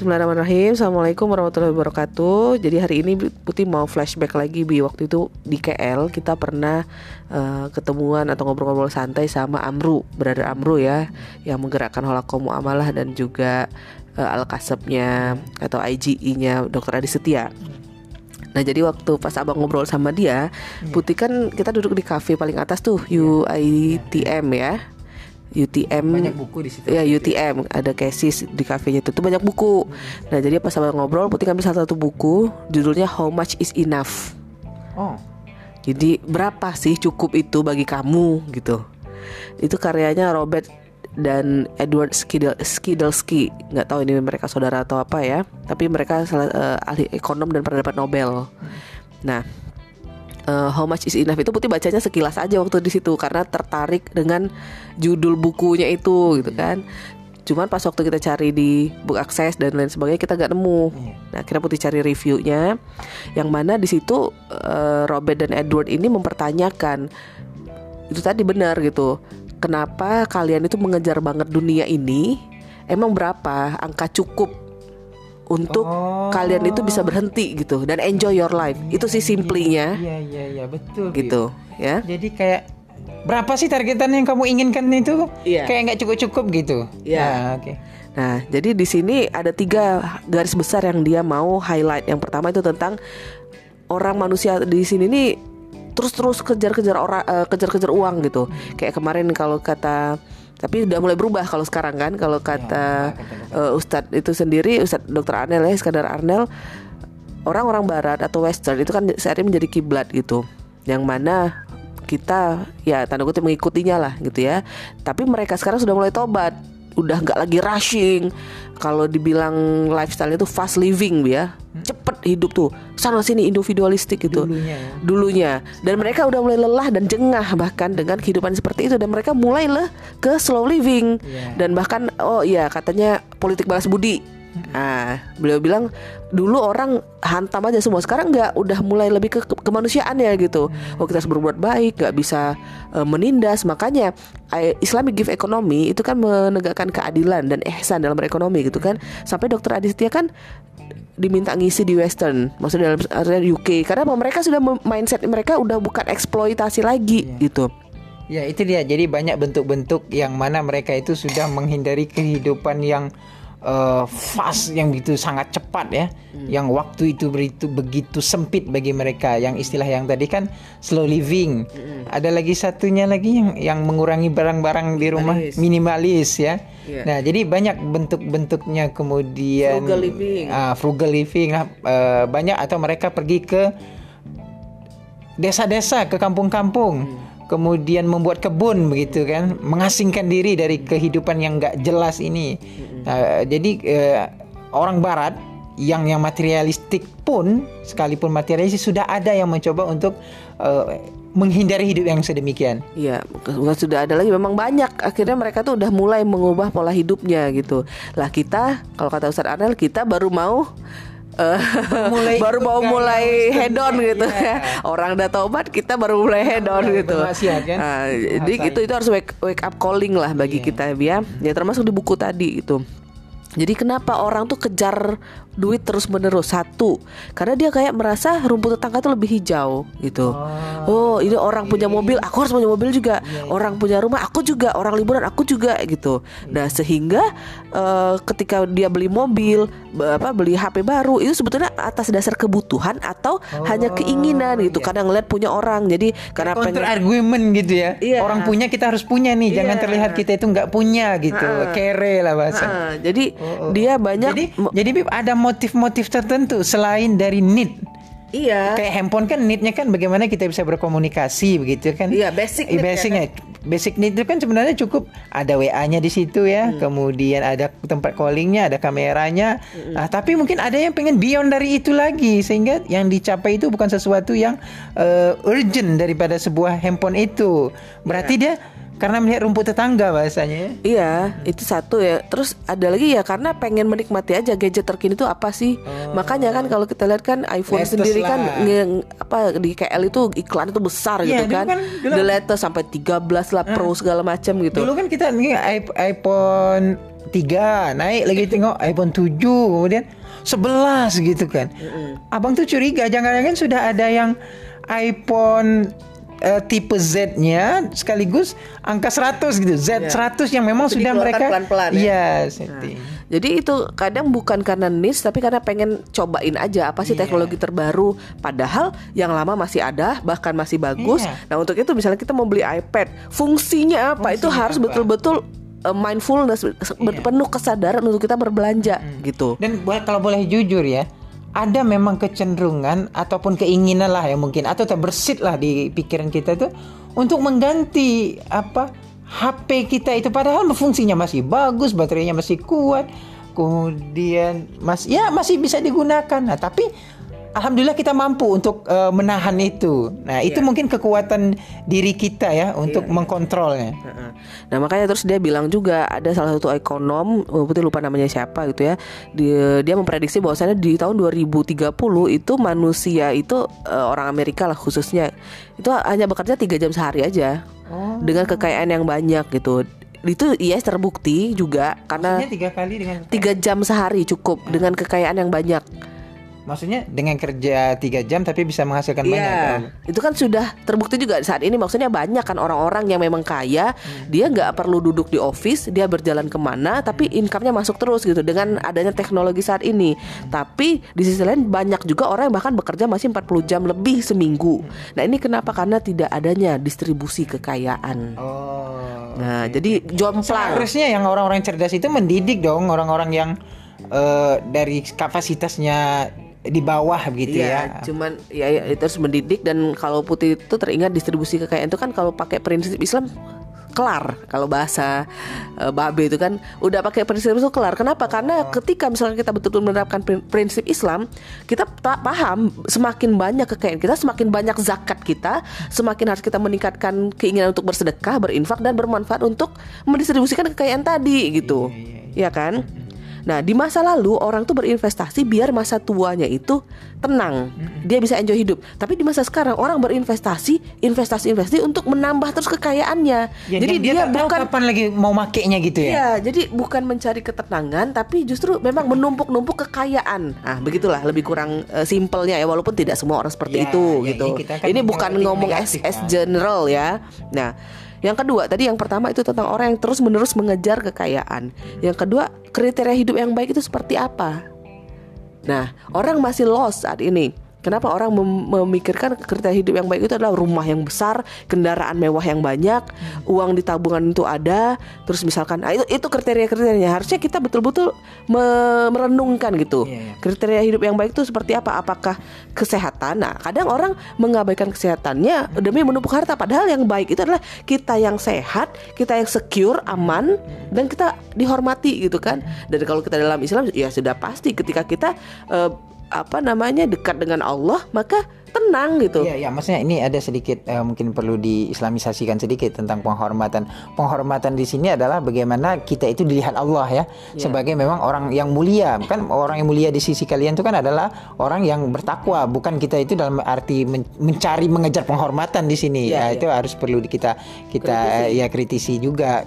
Bismillahirrahmanirrahim. Assalamualaikum warahmatullahi wabarakatuh. Jadi hari ini Putih mau flashback lagi Bi. Waktu itu di KL kita pernah uh, ketemuan atau ngobrol-ngobrol santai sama Amru Brother Amru ya Yang menggerakkan holakomu amalah dan juga uh, Al-Kasabnya atau IGE-nya Dr. Adi Setia. Nah jadi waktu pas abang ngobrol sama dia, Putih kan kita duduk di kafe paling atas tuh UITM ya. UTM banyak buku di situ. Ya UTM ada cases di kafenya itu tuh banyak buku. Nah jadi pas sama ngobrol Putih ngambil salah satu buku judulnya How Much Is Enough. Oh. Jadi berapa sih cukup itu bagi kamu gitu. Itu karyanya Robert dan Edward Skidel, Skidelsky nggak tahu ini mereka saudara atau apa ya tapi mereka salah uh, ahli ekonom dan pernah dapat Nobel nah uh, How Much Is Enough itu putih bacanya sekilas aja waktu di situ karena tertarik dengan judul bukunya itu gitu kan. Cuman pas waktu kita cari di book access dan lain sebagainya kita nggak nemu. Nah kira putih cari reviewnya yang mana di situ uh, Robert dan Edward ini mempertanyakan itu tadi benar gitu. Kenapa kalian itu mengejar banget dunia ini? Emang berapa? Angka cukup untuk oh. kalian itu bisa berhenti gitu dan enjoy your life. Ya, itu sih simplinya. Iya iya iya betul. Gitu, ya. Jadi kayak berapa sih targetan yang kamu inginkan itu? Iya. Kayak nggak cukup-cukup gitu. Iya. Nah, oke. Okay. Nah, jadi di sini ada tiga garis besar yang dia mau highlight. Yang pertama itu tentang orang manusia di sini nih terus-terus kejar-kejar orang uh, kejar-kejar uang gitu. Kayak kemarin kalau kata tapi udah mulai berubah kalau sekarang kan kalau ya, kata uh, Ustadz itu sendiri Ustadz Dokter Arnel ya sekadar Arnel orang-orang Barat atau Western itu kan sehari menjadi kiblat gitu. Yang mana kita ya tanda kutip mengikutinya lah gitu ya. Tapi mereka sekarang sudah mulai tobat udah nggak lagi rushing. Kalau dibilang lifestyle itu fast living ya. Hmm. cepet hidup tuh. Sana sini individualistik gitu dulunya, ya. dulunya. Dan mereka udah mulai lelah dan jengah bahkan dengan kehidupan seperti itu. Dan mereka mulai lah ke slow living. Yeah. dan bahkan oh iya katanya politik balas budi Nah, beliau bilang dulu orang hantam aja semua. Sekarang nggak, udah mulai lebih ke, ke kemanusiaan ya gitu. Oh kita harus berbuat baik, nggak bisa uh, menindas. Makanya Islamic give economy itu kan menegakkan keadilan dan ihsan dalam berekonomi gitu kan. Sampai Dokter Aditya kan diminta ngisi di Western, maksudnya dalam area UK karena mereka sudah mindset mereka udah bukan eksploitasi lagi yeah. gitu. Ya itu dia. Jadi banyak bentuk-bentuk yang mana mereka itu sudah menghindari kehidupan yang uh, fast yang begitu sangat cepat ya. Hmm. yang waktu itu begitu begitu sempit bagi mereka. Yang istilah yang tadi kan slow living. Hmm. ada lagi satunya lagi yang yang mengurangi barang-barang di rumah minimalis, minimalis ya. Yeah. nah jadi banyak bentuk-bentuknya kemudian frugal living. uh, frugal living uh, banyak. Atau mereka pergi ke desa-desa ke kampung-kampung. Hmm kemudian membuat kebun begitu kan mengasingkan diri dari kehidupan yang nggak jelas ini uh, jadi uh, orang barat yang yang materialistik pun sekalipun materialistik sudah ada yang mencoba untuk uh, menghindari hidup yang sedemikian. Iya, bukan sudah ada lagi memang banyak. Akhirnya mereka tuh udah mulai mengubah pola hidupnya gitu. Lah kita kalau kata Ustadz Arnel kita baru mau mulai baru mau mulai head on gitu ya. Orang udah taubat kita baru mulai head on gitu. kan? Nah, jadi itu itu harus wake, wake up calling lah bagi yeah. kita ya. Ya termasuk di buku tadi itu. Jadi kenapa orang tuh kejar duit terus menerus satu karena dia kayak merasa rumput tetangga tuh lebih hijau gitu. Oh, oh ini orang punya mobil, aku harus punya mobil juga. Yeah, yeah. Orang punya rumah, aku juga. Orang liburan, aku juga gitu. Nah sehingga uh, ketika dia beli mobil, apa beli HP baru itu sebetulnya atas dasar kebutuhan atau oh, hanya keinginan gitu. Yeah. Kadang ngeliat punya orang, jadi karena counter pengen... argument gitu ya. Yeah. Orang punya kita harus punya nih, yeah. jangan iya. terlihat kita itu nggak punya gitu. Kere lah bahasa. Jadi oh, oh. dia banyak. Jadi, jadi ada motif-motif tertentu selain dari need. Iya. Kayak handphone kan neednya kan bagaimana kita bisa berkomunikasi begitu kan? Iya basic. Need basicnya, kan? basic need itu kan sebenarnya cukup ada WA-nya di situ ya, hmm. kemudian ada tempat callingnya, ada kameranya. Hmm. Nah, tapi mungkin ada yang pengen beyond dari itu lagi sehingga yang dicapai itu bukan sesuatu yang uh, urgent daripada sebuah handphone itu. Berarti yeah. dia karena melihat rumput tetangga bahasanya ya. Iya, itu satu ya. Terus ada lagi ya karena pengen menikmati aja gadget terkini itu apa sih? Oh. Makanya kan kalau kita lihat kan iPhone latest sendiri kan lah. kan nge, apa di KL itu iklan itu besar yeah, gitu kan. kan dulu, The latest sampai 13 lah uh, Pro segala macam gitu. Dulu kan kita nih iPhone 3 naik lagi tengok iPhone 7 kemudian 11 gitu kan. Abang tuh curiga jangan-jangan sudah ada yang iPhone eh, tipe Z-nya sekaligus angka 100 gitu. Z 100 yang memang Itu sudah mereka pelan-pelan ya? Iya, Nah, setting. jadi itu kadang bukan karena niche tapi karena pengen cobain aja apa sih Iya. teknologi terbaru padahal yang lama masih ada bahkan masih bagus. Iya. Nah, untuk itu misalnya kita mau beli iPad, fungsinya apa? itu Fungsinya harus apa? betul-betul uh, mindfulness ber- Iya. penuh kesadaran untuk kita berbelanja gitu. Dan boleh kalau boleh jujur ya, ada memang kecenderungan ataupun keinginan lah ya mungkin atau terbersit lah di pikiran kita tuh untuk mengganti apa HP kita itu padahal fungsinya masih bagus, baterainya masih kuat, kemudian mas ya masih bisa digunakan. Nah, tapi alhamdulillah kita mampu untuk eh, menahan itu. Nah, itu Iya. mungkin kekuatan diri kita ya untuk mengkontrolnya. Heeh. Nah makanya terus dia bilang juga ada salah satu ekonom, oh, putih lupa namanya siapa gitu ya, dia, dia memprediksi bahwasannya di tahun 2030 itu manusia itu eh, orang Amerika lah khususnya itu hanya bekerja tiga jam sehari aja Oh. dengan kekayaan yang banyak gitu. Itu yes terbukti juga karena Maksudnya tiga kali dengan tiga jam sehari cukup dengan kekayaan yang banyak. Maksudnya dengan kerja tiga jam tapi bisa menghasilkan banyak. Iya, kan? itu kan sudah terbukti juga saat ini. Maksudnya banyak kan orang-orang yang memang kaya, Hmm. dia nggak perlu duduk di office, dia berjalan ke mana, tapi income-nya masuk terus gitu dengan adanya teknologi saat ini. Tapi di sisi lain banyak juga orang yang bahkan bekerja masih 40 jam lebih seminggu. Nah ini kenapa? Karena tidak adanya distribusi kekayaan. Oh. Nah jadi jomplang. Seharusnya yang orang-orang cerdas itu mendidik dong orang-orang yang eh, dari kapasitasnya di bawah begitu Iya, ya. cuman ya, ya itu harus mendidik dan kalau putih itu teringat distribusi kekayaan itu kan kalau pakai prinsip Islam kelar kalau bahasa eh, babe itu kan udah pakai prinsip itu kelar. Kenapa? Karena ketika misalnya kita betul-betul menerapkan prin- prinsip Islam, kita tak paham semakin banyak kekayaan kita, semakin banyak zakat kita, semakin harus kita meningkatkan keinginan untuk bersedekah, berinfak dan bermanfaat untuk mendistribusikan kekayaan tadi gitu. Iya kan? Nah, di masa lalu orang tuh berinvestasi biar masa tuanya itu tenang. Dia bisa enjoy hidup. Tapi di masa sekarang orang berinvestasi, investasi-investasi untuk menambah terus kekayaannya. Ya, jadi dia, dia, bukan kapan lagi mau makainya gitu ya. Iya, jadi bukan mencari ketenangan tapi justru memang menumpuk-numpuk kekayaan. Ah, begitulah lebih kurang eh, simpelnya ya walaupun tidak semua orang seperti Ya, itu ya, gitu. kan Ini bukan ngomong as, negatif, as kan. general ya. Nah, yang kedua tadi yang pertama itu tentang orang yang terus-menerus mengejar kekayaan. Yang kedua, kriteria hidup yang baik itu seperti apa? Nah, orang masih lost saat ini. Kenapa orang mem- memikirkan kriteria hidup yang baik itu adalah rumah yang besar, kendaraan mewah yang banyak, uang di tabungan itu ada, terus misalkan ah, itu itu kriteria-kriterianya. Harusnya kita betul-betul me- merenungkan gitu. Iya, iya. Kriteria hidup yang baik itu seperti apa? Apakah kesehatan? Nah, kadang orang mengabaikan kesehatannya demi menumpuk harta padahal yang baik itu adalah kita yang sehat, kita yang secure, aman dan kita dihormati gitu kan. Dan kalau kita dalam Islam ya sudah pasti ketika kita eh, apa namanya dekat dengan Allah maka tenang gitu. Iya, ya, maksudnya ini ada sedikit eh, mungkin perlu diislamisasikan sedikit tentang penghormatan. Penghormatan di sini adalah bagaimana kita itu dilihat Allah ya sebagai memang orang yang mulia. Kan orang yang mulia di sisi kalian itu kan adalah orang yang bertakwa, bukan kita itu dalam arti men- mencari mengejar penghormatan di sini. Iya, ya, iya. itu harus perlu di- kita kita eh, ya kritisi juga.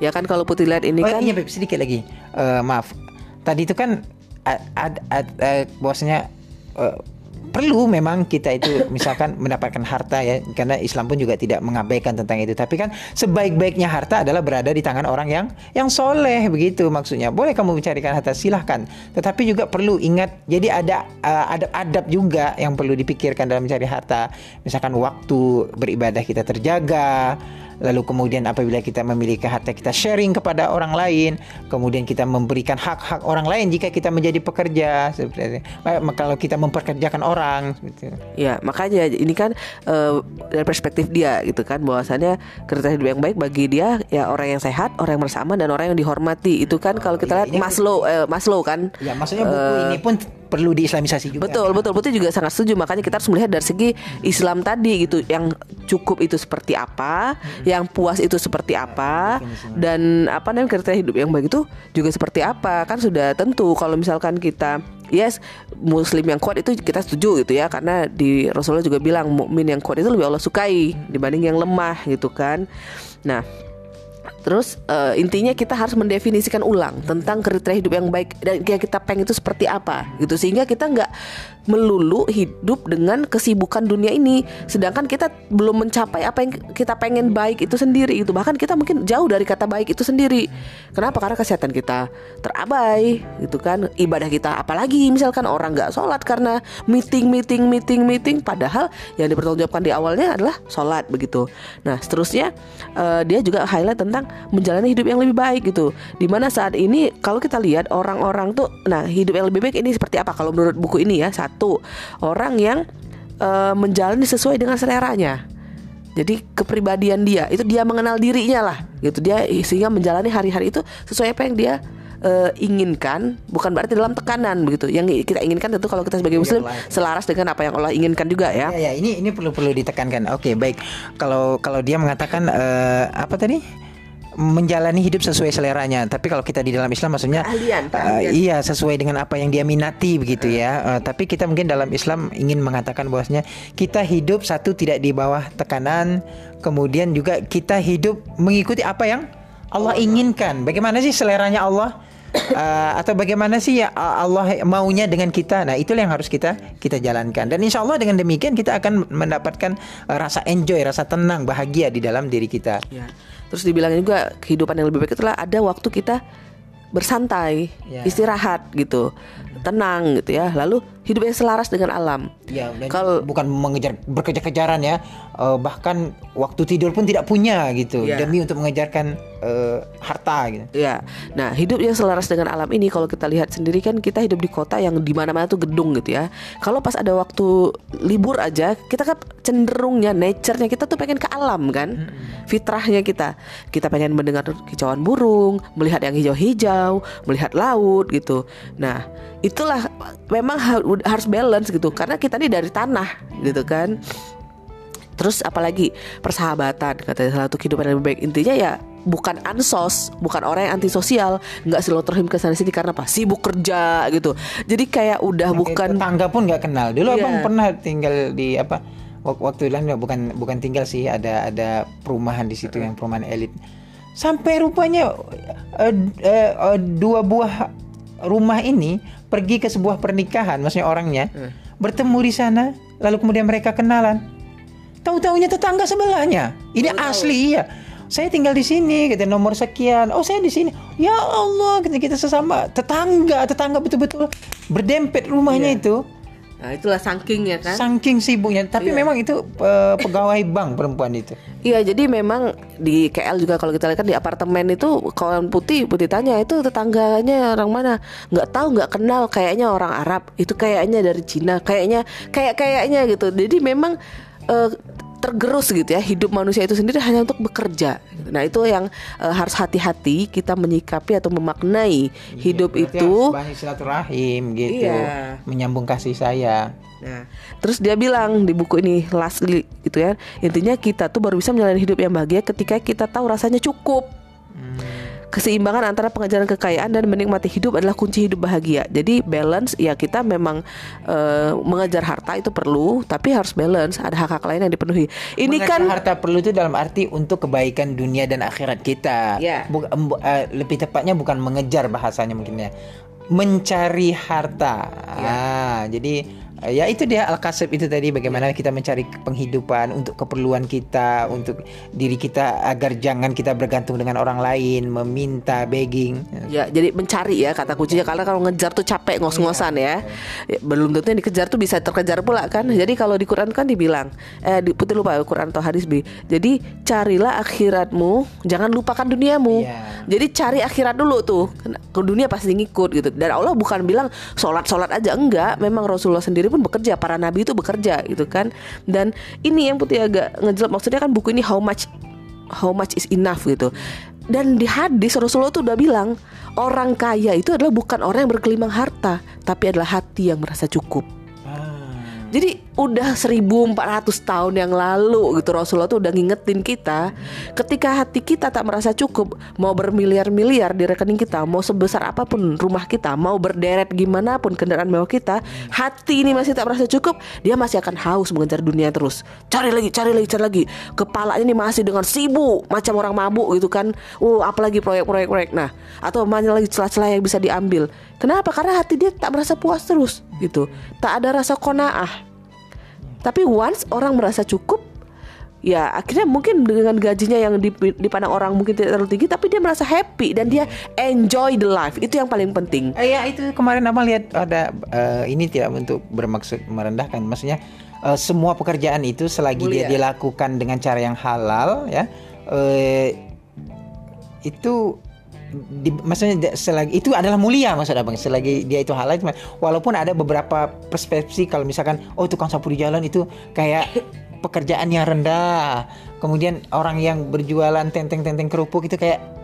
Ya kan kalau putih lihat ini Oh kan iya sedikit lagi. Eh, maaf. Tadi itu kan ad, ad, ad- eh, bahwasanya eh, perlu memang kita itu misalkan mendapatkan harta ya karena Islam pun juga tidak mengabaikan tentang itu. Tapi kan sebaik-baiknya harta adalah berada di tangan orang yang yang soleh begitu maksudnya. Boleh kamu mencarikan harta silahkan. Tetapi juga perlu ingat jadi ada eh, adab-adab juga yang perlu dipikirkan dalam mencari harta. Misalkan waktu beribadah kita terjaga lalu kemudian apabila kita memiliki harta kita sharing kepada orang lain kemudian kita memberikan hak-hak orang lain jika kita menjadi pekerja seperti itu. Eh, kalau kita memperkerjakan orang gitu. Ya makanya ini kan eh, dari perspektif dia gitu kan bahwasannya kriteria hidup yang baik bagi dia ya orang yang sehat, orang yang bersama dan orang yang dihormati itu kan kalau kita iya, lihat Maslow eh, Maslow kan ya maksudnya buku ini pun perlu diislamisasi juga Betul, betul, betul juga sangat setuju. Makanya kita harus melihat dari segi Islam tadi gitu, yang cukup itu seperti apa, yang puas itu seperti apa, dan apa namanya kriteria hidup yang baik itu juga seperti apa. Kan sudah tentu kalau misalkan kita Yes, Muslim yang kuat itu kita setuju gitu ya, karena di Rasulullah juga bilang mukmin yang kuat itu lebih Allah sukai dibanding yang lemah gitu kan. Nah, Terus uh, intinya kita harus mendefinisikan ulang tentang kriteria hidup yang baik dan yang kita pengen itu seperti apa gitu. Sehingga kita nggak melulu hidup dengan kesibukan dunia ini. Sedangkan kita belum mencapai apa yang kita pengen baik itu sendiri itu bahkan kita mungkin jauh dari kata baik itu sendiri. Kenapa? Karena kesehatan kita terabai gitu kan. Ibadah kita apalagi misalkan orang nggak sholat karena meeting meeting meeting meeting padahal yang dipertanggungjawabkan di awalnya adalah sholat begitu. Nah seterusnya uh, dia juga highlight tentang menjalani hidup yang lebih baik gitu. Di mana saat ini kalau kita lihat orang-orang tuh nah hidup yang lebih baik ini seperti apa? Kalau menurut buku ini ya satu orang yang uh, menjalani sesuai dengan seleranya. Jadi kepribadian dia itu dia mengenal dirinya lah gitu. Dia sehingga menjalani hari-hari itu sesuai apa yang dia uh, inginkan. Bukan berarti dalam tekanan begitu. Yang kita inginkan tentu kalau kita sebagai muslim selaras dengan apa yang Allah inginkan juga ya. Ya, ya ini ini perlu perlu ditekankan. Oke baik. Kalau kalau dia mengatakan uh, apa tadi menjalani hidup sesuai seleranya. Tapi kalau kita di dalam Islam maksudnya keahlian, Uh, iya sesuai dengan apa yang dia minati begitu ya. Uh, tapi kita mungkin dalam Islam ingin mengatakan bahwasanya kita hidup satu tidak di bawah tekanan, kemudian juga kita hidup mengikuti apa yang Allah inginkan. Bagaimana sih seleranya Allah? uh, atau bagaimana sih ya Allah maunya dengan kita. Nah, itulah yang harus kita kita jalankan. Dan insya Allah dengan demikian kita akan mendapatkan uh, rasa enjoy, rasa tenang, bahagia di dalam diri kita. Ya. Terus dibilang juga kehidupan yang lebih baik itulah ada waktu kita bersantai, ya. istirahat gitu, tenang gitu ya. Lalu hidupnya selaras dengan alam. Ya, kalau bukan mengejar berkejar-kejaran ya, uh, bahkan waktu tidur pun tidak punya gitu ya. demi untuk mengejarkan uh, harta gitu. Ya. Nah, hidup yang selaras dengan alam ini kalau kita lihat sendiri kan kita hidup di kota yang di mana-mana tuh gedung gitu ya. Kalau pas ada waktu libur aja, kita kan cenderungnya nature-nya kita tuh pengen ke alam kan. Hmm. Fitrahnya kita. Kita pengen mendengar kicauan burung, melihat yang hijau-hijau, melihat laut gitu. Nah, itulah memang harus balance gitu. Karena kita ini dari tanah gitu kan. Terus apalagi persahabatan katanya salah satu kehidupan yang lebih baik. Intinya ya bukan ansos bukan orang yang antisosial. Nggak silaturahim ke sana sini karena apa? Sibuk kerja gitu. Jadi kayak udah Oke, bukan tetangga pun nggak kenal. Dulu yeah. abang pernah tinggal di apa waktu itu bukan bukan tinggal sih ada ada perumahan di situ yang perumahan elit. Sampai rupanya uh, uh, uh, dua buah rumah ini pergi ke sebuah pernikahan, maksudnya orangnya hmm. bertemu di sana, lalu kemudian mereka kenalan. Tahu-tahunya tetangga sebelahnya. Ini oh, asli iya. Saya tinggal di sini, kita nomor sekian. Oh, saya di sini. Ya Allah, kita kita sesama tetangga, tetangga betul-betul berdempet rumahnya yeah. itu. Nah, itulah saking ya kan. Saking sibuknya. Tapi iya. memang itu uh, pegawai bank perempuan itu. Iya, jadi memang di KL juga kalau kita lihat kan di apartemen itu kawan putih, putih tanya itu tetangganya orang mana? Nggak tahu, nggak kenal, kayaknya orang Arab. Itu kayaknya dari Cina, kayaknya kayak kayaknya gitu. Jadi memang uh, tergerus gitu ya hidup manusia itu sendiri hanya untuk bekerja. Nah itu yang uh, harus hati-hati kita menyikapi atau memaknai iya, hidup itu. silaturahim gitu, iya. menyambung kasih sayang. Nah, terus dia bilang di buku ini lastly gitu ya, intinya kita tuh baru bisa menjalani hidup yang bahagia ketika kita tahu rasanya cukup. Hmm keseimbangan antara pengejaran kekayaan dan menikmati hidup adalah kunci hidup bahagia. Jadi balance ya kita memang uh, mengejar harta itu perlu, tapi harus balance. Ada hak-hak lain yang dipenuhi. Ini mengejar kan harta perlu itu dalam arti untuk kebaikan dunia dan akhirat kita. Yeah. Buk, uh, lebih tepatnya bukan mengejar bahasanya mungkin ya. Mencari harta. Yeah. Ah, jadi ya itu dia al kasib itu tadi bagaimana kita mencari penghidupan untuk keperluan kita untuk diri kita agar jangan kita bergantung dengan orang lain meminta begging. Ya jadi mencari ya kata kuncinya. Karena kalau ngejar tuh capek ngos-ngosan ya. ya belum tentu yang dikejar tuh bisa terkejar pula kan? Jadi kalau di Quran kan dibilang eh di putih lupa Quran atau hadis bi jadi carilah akhiratmu jangan lupakan duniamu. Ya. jadi cari akhirat dulu tuh. Ke dunia pasti ngikut gitu. Dan Allah bukan bilang sholat sholat aja. Enggak. Memang Rasulullah sendiri pun bekerja para nabi itu bekerja gitu kan. Dan ini yang putih agak ngejelek maksudnya kan buku ini how much how much is enough gitu. Dan di hadis Rasulullah tuh udah bilang orang kaya itu adalah bukan orang yang berkelimang harta tapi adalah hati yang merasa cukup Jadi udah 1400 tahun yang lalu gitu Rasulullah tuh udah ngingetin kita ketika hati kita tak merasa cukup mau bermiliar-miliar di rekening kita mau sebesar apa pun rumah kita mau berderet gimana pun kendaraan mewah kita hati ini masih tak merasa cukup dia masih akan haus mengejar dunia terus. Cari lagi cari lagi cari lagi. Kepalanya ini masih dengan sibuk macam orang mabuk gitu kan. Uh apalagi proyek-proyek proyek nah atau mana lagi celah-celah yang bisa diambil kenapa karena hati dia tak merasa puas terus gitu tak ada rasa konaah tapi once orang merasa cukup, ya akhirnya mungkin dengan gajinya yang dipandang orang mungkin tidak terlalu tinggi, tapi dia merasa happy dan dia enjoy the life. Itu yang paling penting. Eh, ya itu kemarin abang lihat ada uh, ini tidak untuk bermaksud merendahkan, maksudnya uh, semua pekerjaan itu selagi Mulia. dia dilakukan dengan cara yang halal, ya uh, itu di, maksudnya selagi itu adalah mulia maksud abang. Selagi dia itu halal walaupun ada beberapa persepsi kalau misalkan oh tukang sapu di jalan itu kayak pekerjaan yang rendah. Kemudian orang yang berjualan tenteng-tenteng kerupuk itu kayak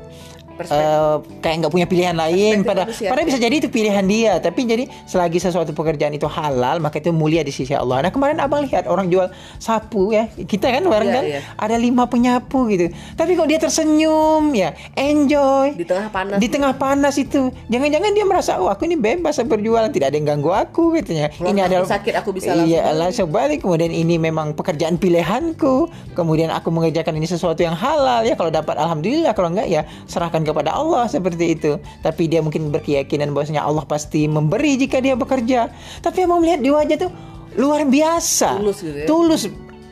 uh, kayak nggak punya pilihan lain pada pada bisa jadi itu pilihan dia tapi jadi selagi sesuatu pekerjaan itu halal maka itu mulia di sisi Allah. Nah kemarin abang lihat orang jual sapu ya kita kan bareng yeah, kan yeah. ada lima penyapu gitu. Tapi kok dia tersenyum ya enjoy. Di tengah panas. Di tengah panas itu. Jangan-jangan dia merasa oh aku ini bebas berjualan tidak ada yang ganggu aku katanya Kalau ini adalah sakit aku bisa iya Allah sebalik kemudian ini memang pekerjaan pilihanku. Kemudian aku mengerjakan ini sesuatu yang halal ya kalau dapat alhamdulillah kalau enggak ya serahkan kepada Allah seperti itu. Tapi dia mungkin berkeyakinan bahwasanya Allah pasti memberi jika dia bekerja. Tapi yang mau melihat di wajah tuh luar biasa. Tulus gitu ya. Tulus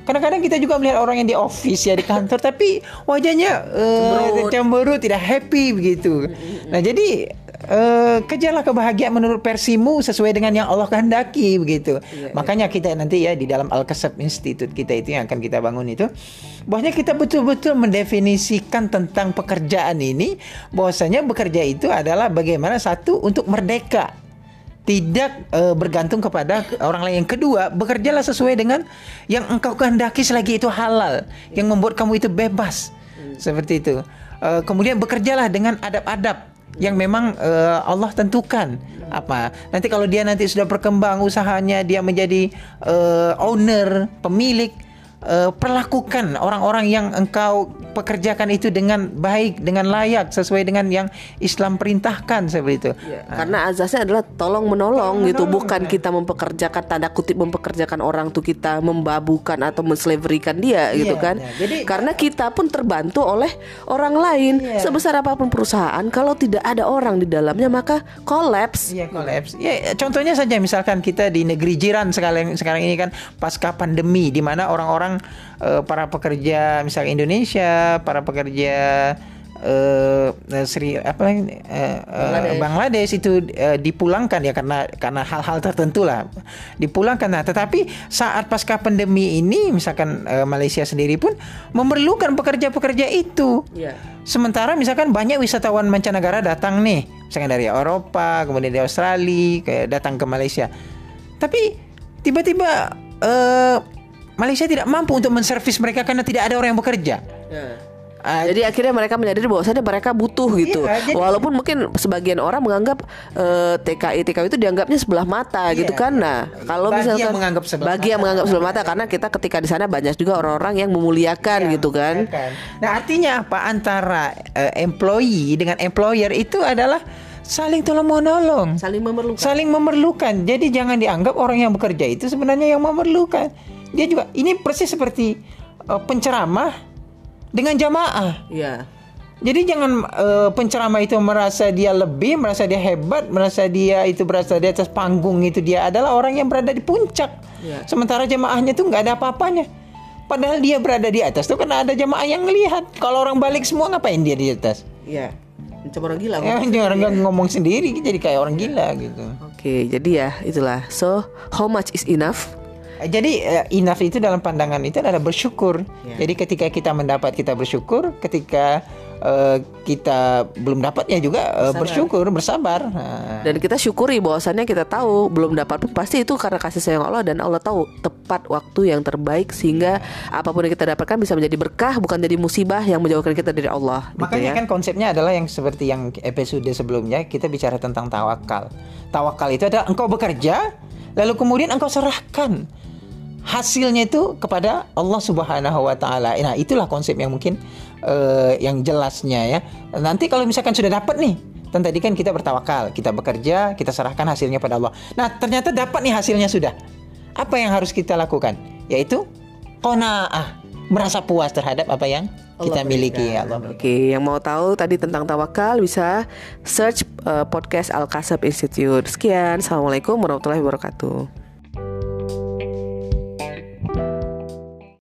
kadang-kadang kita juga melihat orang yang di office ya di kantor tapi wajahnya uh, tidak happy begitu. Nah, jadi uh, kejarlah kebahagiaan menurut versimu sesuai dengan yang Allah kehendaki begitu. Iya, iya. Makanya kita nanti ya di dalam Al-Kasab Institute kita itu yang akan kita bangun itu bahwasanya kita betul-betul mendefinisikan tentang pekerjaan ini bahwasanya bekerja itu adalah bagaimana satu untuk merdeka tidak uh, bergantung kepada orang lain. Yang kedua, bekerjalah sesuai dengan yang engkau kehendaki selagi itu halal, yang membuat kamu itu bebas. Hmm. Seperti itu. Uh, kemudian bekerjalah dengan adab-adab yang memang uh, Allah tentukan apa nanti kalau dia nanti sudah berkembang usahanya dia menjadi uh, owner pemilik uh, perlakukan orang-orang yang engkau pekerjakan itu dengan baik, dengan layak sesuai dengan yang Islam perintahkan seperti itu. Ya, nah. Karena azasnya adalah tolong menolong tolong gitu, menolong, bukan ya. kita mempekerjakan tanda kutip mempekerjakan orang tuh kita membabukan atau menslaverikan dia ya, gitu kan. Ya. Jadi karena kita pun terbantu oleh orang lain ya. sebesar apa pun perusahaan kalau tidak ada orang di dalamnya maka kolaps. Iya, kolaps. Ya, contohnya saja misalkan kita di negeri jiran sekarang sekarang ini kan pasca pandemi di mana orang-orang uh, para pekerja misalnya Indonesia, para pekerja uh, Sri apa uh, Bangladesh. Bangladesh itu uh, dipulangkan ya karena karena hal-hal tertentu lah. Dipulangkan. Nah tetapi saat pasca pandemi ini misalkan uh, Malaysia sendiri pun memerlukan pekerja-pekerja itu. Yeah. sementara misalkan banyak wisatawan mancanegara datang nih. Misalkan dari Eropa kemudian dari Australia kayak datang ke Malaysia. Tapi tiba-tiba uh, Malaysia tidak mampu untuk menservis mereka karena tidak ada orang yang bekerja. Ya. Uh, jadi akhirnya mereka menyadari bahwasannya mereka butuh gitu. Iya, jadi, Walaupun mungkin sebagian orang menganggap uh, TKI TKI itu dianggapnya sebelah mata iya, gitu kan. Nah, kalau bagi misalkan yang menganggap sebelah bagi mata, yang menganggap sebelah mata karena kita ketika di sana banyak juga orang-orang yang memuliakan iya, gitu kan. Nah, artinya apa antara uh, employee dengan employer itu adalah saling tolong menolong, saling memerlukan. Saling memerlukan. Jadi jangan dianggap orang yang bekerja itu sebenarnya yang memerlukan dia juga ini persis seperti uh, penceramah dengan jamaah. Iya. Jadi jangan uh, penceramah itu merasa dia lebih, merasa dia hebat, merasa dia itu berasa di atas panggung itu dia adalah orang yang berada di puncak. Ya. Sementara jamaahnya tuh nggak ada apa-apanya. Padahal dia berada di atas tuh karena ada jamaah yang ngelihat. Kalau orang balik semua ngapain dia di atas? Iya. Macam orang gila. Ya, orang ya. ngomong sendiri jadi kayak orang gila gitu. Oke, jadi ya itulah. So, how much is enough? Jadi uh, enough itu dalam pandangan itu adalah bersyukur. Yeah. Jadi ketika kita mendapat kita bersyukur, ketika uh, kita belum dapat ya juga uh, bersyukur, bersabar. Nah. Dan kita syukuri bahwasannya kita tahu belum dapat pun pasti itu karena kasih sayang Allah dan Allah tahu tepat waktu yang terbaik sehingga apa pun yang kita dapatkan bisa menjadi berkah bukan jadi musibah yang menjauhkan kita dari Allah. Gitu Makanya gitu ya. kan konsepnya adalah yang seperti yang episode sebelumnya kita bicara tentang tawakal. Tawakal itu adalah engkau bekerja lalu kemudian engkau serahkan hasilnya itu kepada Allah Subhanahu wa taala. Nah, itulah konsep yang mungkin uh, yang jelasnya ya. Nanti kalau misalkan sudah dapat nih, kan tadi kan kita bertawakal, kita bekerja, kita serahkan hasilnya pada Allah. Nah, ternyata dapat nih hasilnya sudah. Apa yang harus kita lakukan? Yaitu qanaah, merasa puas terhadap apa yang kita miliki ya Allah. Oke, yang mau tahu tadi tentang tawakal bisa search uh, podcast Al Kasab Institute. Sekian, assalamualaikum warahmatullahi wabarakatuh.